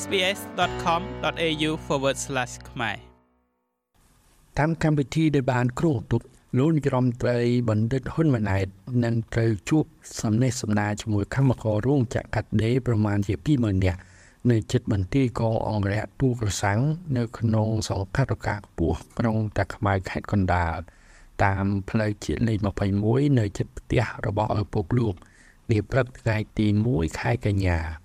sbs.com.au/ ខ្មែរតាមកម្មវិធីដែលបានគ្រោងទុកលោកនាយរដ្ឋមន្ត្រីបណ្ឌិតហ៊ុនម៉ាណែតនឹងត្រូវជួបសំណេះសំណាលជាមួយកម្មកររោងចក្រកាត់ដេរប្រមាណជា20000នាក់នៅជិតបន្ទាយកងអង្គរៈទូក្រសាំងនៅក្នុងសង្កាត់រកាខ្ពស់ក្រុងតាខ្មៅខេត្តកណ្ដាលតាមផ្លូវជាតិលេខ21នៅជិតផ្ទះរបស់ឪពុកលោកនាព្រឹកថ្ងៃទី1ខែកញ្ញា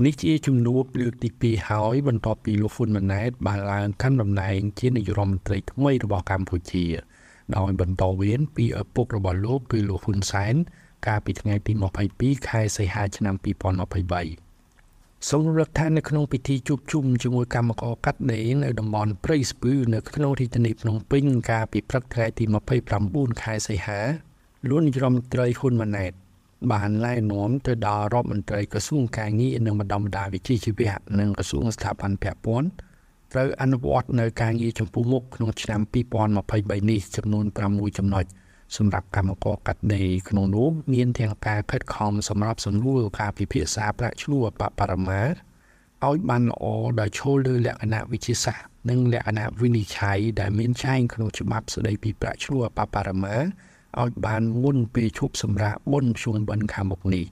នេះជាជំនួបលើកទី2ហើយបន្ទាប់ពីលោកហ៊ុនម៉ាណែតបានឡើងកាន់តំណែងជានាយករដ្ឋមន្ត្រីថ្មីរបស់កម្ពុជា ដោយបន្តវេនពីឪពុករបស់លោកគឺលោកហ៊ុនសែនកាលពីថ្ងៃទី22ខែសីហាឆ្នាំ2023សូមរំលឹកថានៅក្នុងពិធីជួបជុំជាមួយកម្មករកាត់ដេរនៅតំបន់ព្រៃស្ពឺនៅក្នុងរាជធានីភ្នំពេញកាលពីព្រឹកថ្ងៃទី29ខែសីហាលោកនាយរដ្ឋមន្ត្រីហ៊ុនម៉ាណែត បានណែនាំទៅដល់រដ្ឋមន្ត្រីក្រសួងកាងារនិងបណ្ដុំបណ្ដាវិជ្ជាជីវៈនិងក្រសួងស្ថាប័នពាក់ព័ន្ធត្រូវអនុវត្តនៅការងារចំពោះមុខក្នុងឆ្នាំ2023នេះចំនួន6ចំណុចសម្រាប់កម្មករកាត់ដេរក្នុងនោះមានទាំងការខិតខំសម្រាប់សម្រួលការពិភាក្សាប្រាក់ឈ្នួលបបរមាឲ្យបានល្អដោយឈលលើលក្ខណៈវិទ្យាសាស្ត្រនិងលក្ខណៈវិនិច្ឆ័យដែលមានចែងក្នុងច្បាប់ស្តីពីប្រាក់ឈ្នួលបបរមា ឲ្យបានមុនពេលឈប់សម្រាកបុណ្យភ្ជុំបិណ្ឌខាងមុខនេះ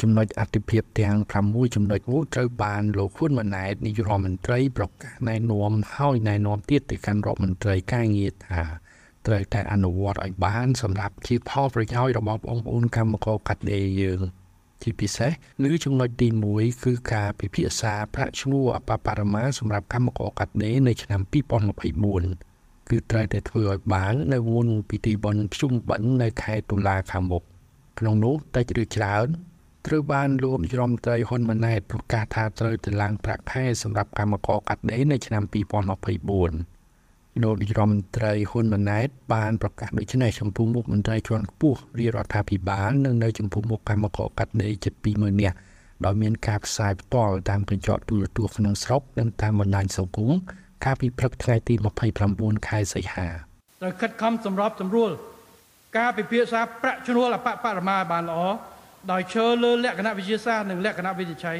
ចំណុចអតិភិបទាំង6ចំណុចនោះត្រូវបានលោកហ៊ុនម៉ាណែតនាយករដ្ឋមន្ត្រីប្រកាសណែនាំហើយណែនាំទៀតទៅកាន់រដ្ឋមន្ត្រីការងារថាត្រូវតែអនុវត្តឲ្យបានសម្រាប់ជាផលប្រយោជន៍របស់បងប្អូនកម្មករកាត់ដេរយើងជាពិសេសឬចំណុចទី1គឺការពិភាក្សាប្រាក់ឈ្នួលអបបរមាសម្រាប់កម្មករកាត់ដេរនៅឆ្នាំ2024 គឺត្រូវតែធ្វើឲ្យបាននៅមុនពិធីបុណ្យភ្ជុំបិណ្ឌនៅខែតុលាខាងមុខក្នុងនោះតិចឬច្រើនត្រូវបានលោកនាយរដ្ឋមន្ត្រីហ៊ុនម៉ាណែតប្រកាសថាត្រូវទៅឡើងប្រាក់ខែសម្រាប់កម្មករកាត់ដេរនៅឆ្នាំ2024លោកនាយរដ្ឋមន្ត្រីហ៊ុនម៉ាណែតបានប្រកាសដូចនេះចំពោះមុខមន្ត្រីជាន់ខ្ពស់រាជរដ្ឋាភិបាលនិងនៅចំពោះមុខកម្មករកាត់ដេរជិត20000នាក់ដោយមានការផ្សាយផ្ទាល់តាមកញ្ចក់ទូរទស្សន៍ក្នុងស្រុកនិងតាមបណ្ដាញសង្គម កាលពីព្រឹកថ្ងៃទី29ខែសីហាត្រូវខិតខំសម្របសម្រួល ការពិភាក្សាប្រាក់ឈ្នួលអបបរមាបានល្អដោយឈើលើលក្ខណៈវិទ្យាសាស្ត្រនិងលក្ខណៈវិទ្យា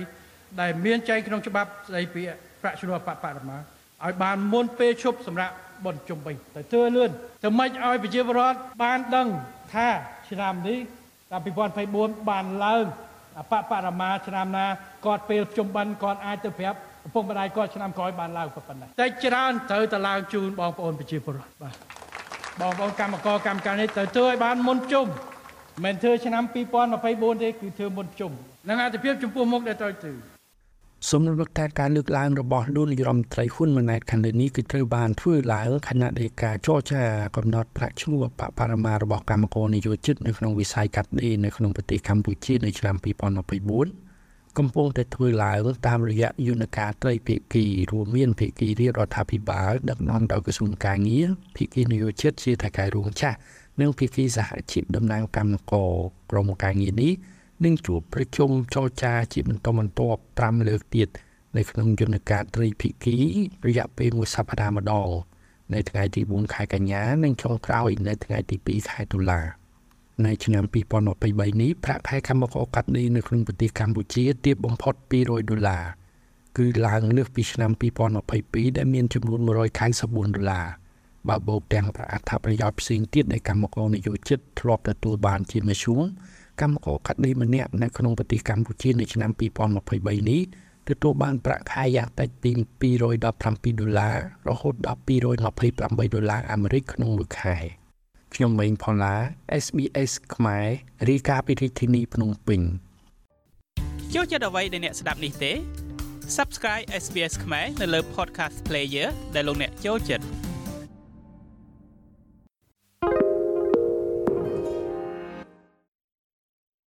ដែលមានចែងក្នុងច្បាប់ស្តីពីប្រាក់ឈ្នួលអបបរមាឲ្យបានមុនពេលឈប់សម្រាប់បុណ្យជុំវិញទៅធ្វើលឿនទៅមិនឲ្យប្រជាពលរដ្ឋបានដឹងថាឆ្នាំនេះតាម2024បានឡើងអបបរមាឆ្នាំណាគាត់ពេលជុំបិណ្ឌគាត់អាចទៅប្រាប់ ឪពុកម្ដាយគាត់ឆ្នាំក្រោយបានឡើងប៉ុណ្ណេះតែច្រើនត្រូវតែឡើងជូនបងប្អូនប្រជាពលរដ្ឋបាទបងប្អូនកម្មករកម្មការនេះត្រូវធ្វើឲ្យបានមុនជុំមិនធ្វើឆ្នាំ2024ទេគឺធ្វើមុនជុំនឹងអត្ថភាពចំពោះមុខដែលត្រូវធ្វើសំណុំថាការលើកឡើងរបស់លោកនាយរដ្ឋមន្ត្រីហ៊ុនម៉ាណែតខាងលើនេះគឺត្រូវបានធ្វើឡើងខណៈដែលការចរចាកំណត់ប្រាក់ឈ្នួលបបរមារបស់កម្មករនយោជិតនៅក្នុងវិស័យកាត់ដេរនៅក្នុងប្រទេសកម្ពុជានៅឆ្នាំ2024 កំពុងតែធ្វើឡើងតាមរយៈយន្តការត្រីភាគីរួមមានភាគីរាជរដ្ឋាភិបាលដឹកនាំដោយក្រសួងកាងារភាគីនយោជិតជាថៃកែរោងចាស់និងភាគីសហជីពតំណាងកម្មករក្រមការងារនេះនឹងជួបប្រជុំចរចាជាបន្តបន្ទាប់5លើកទៀតនៅក្នុងយន្តការត្រីភាគីរយៈពេលមួយសប្តាហ៍ម្ដងនៅថ្ងៃទី4ខែកញ្ញានិងចុងក្រោយនៅថ្ងៃទី2ខែតុលា នៅឆ្នាំ2023នេះប្រាក់ខែកម្មករកាត់ដេរនៅក្នុងប្រទេសកម្ពុជាទាបបំផុត200ដុល្លារគឺឡើងលើសពីឆ្នាំ2022ដែលមានចំនួន194ដុល្លារបើបូកទាំងប្រាក់អត្ថប្រយោជន៍ផ្សេងទៀតដែលកម្មករនយោជិតធ្លាប់ទទួលបានជាមធ្យមកម្មករកាត់ដេរម្នាក់នៅក្នុងប្រទេសកម្ពុជានៅឆ្នាំ2023នេះទទួលបានប្រាក់ខែយ៉ាងតិចពី217ដុល្លាររហូតដល់228ដុល្លារអាមេរិកក្នុងមួយខែ។ ខ្ញុំម៉េងផល្លា SBS ខ្មែររាយការណ៍ពីរាជធានីភ្នំពេញចូលចិត្តអ្វីដែលអ្នកស្ដាប់នេះទេ Subscribe SBS ខ្មែរនៅលើ Podcast Player ដែលលោកអ្នកចូលចិត្ត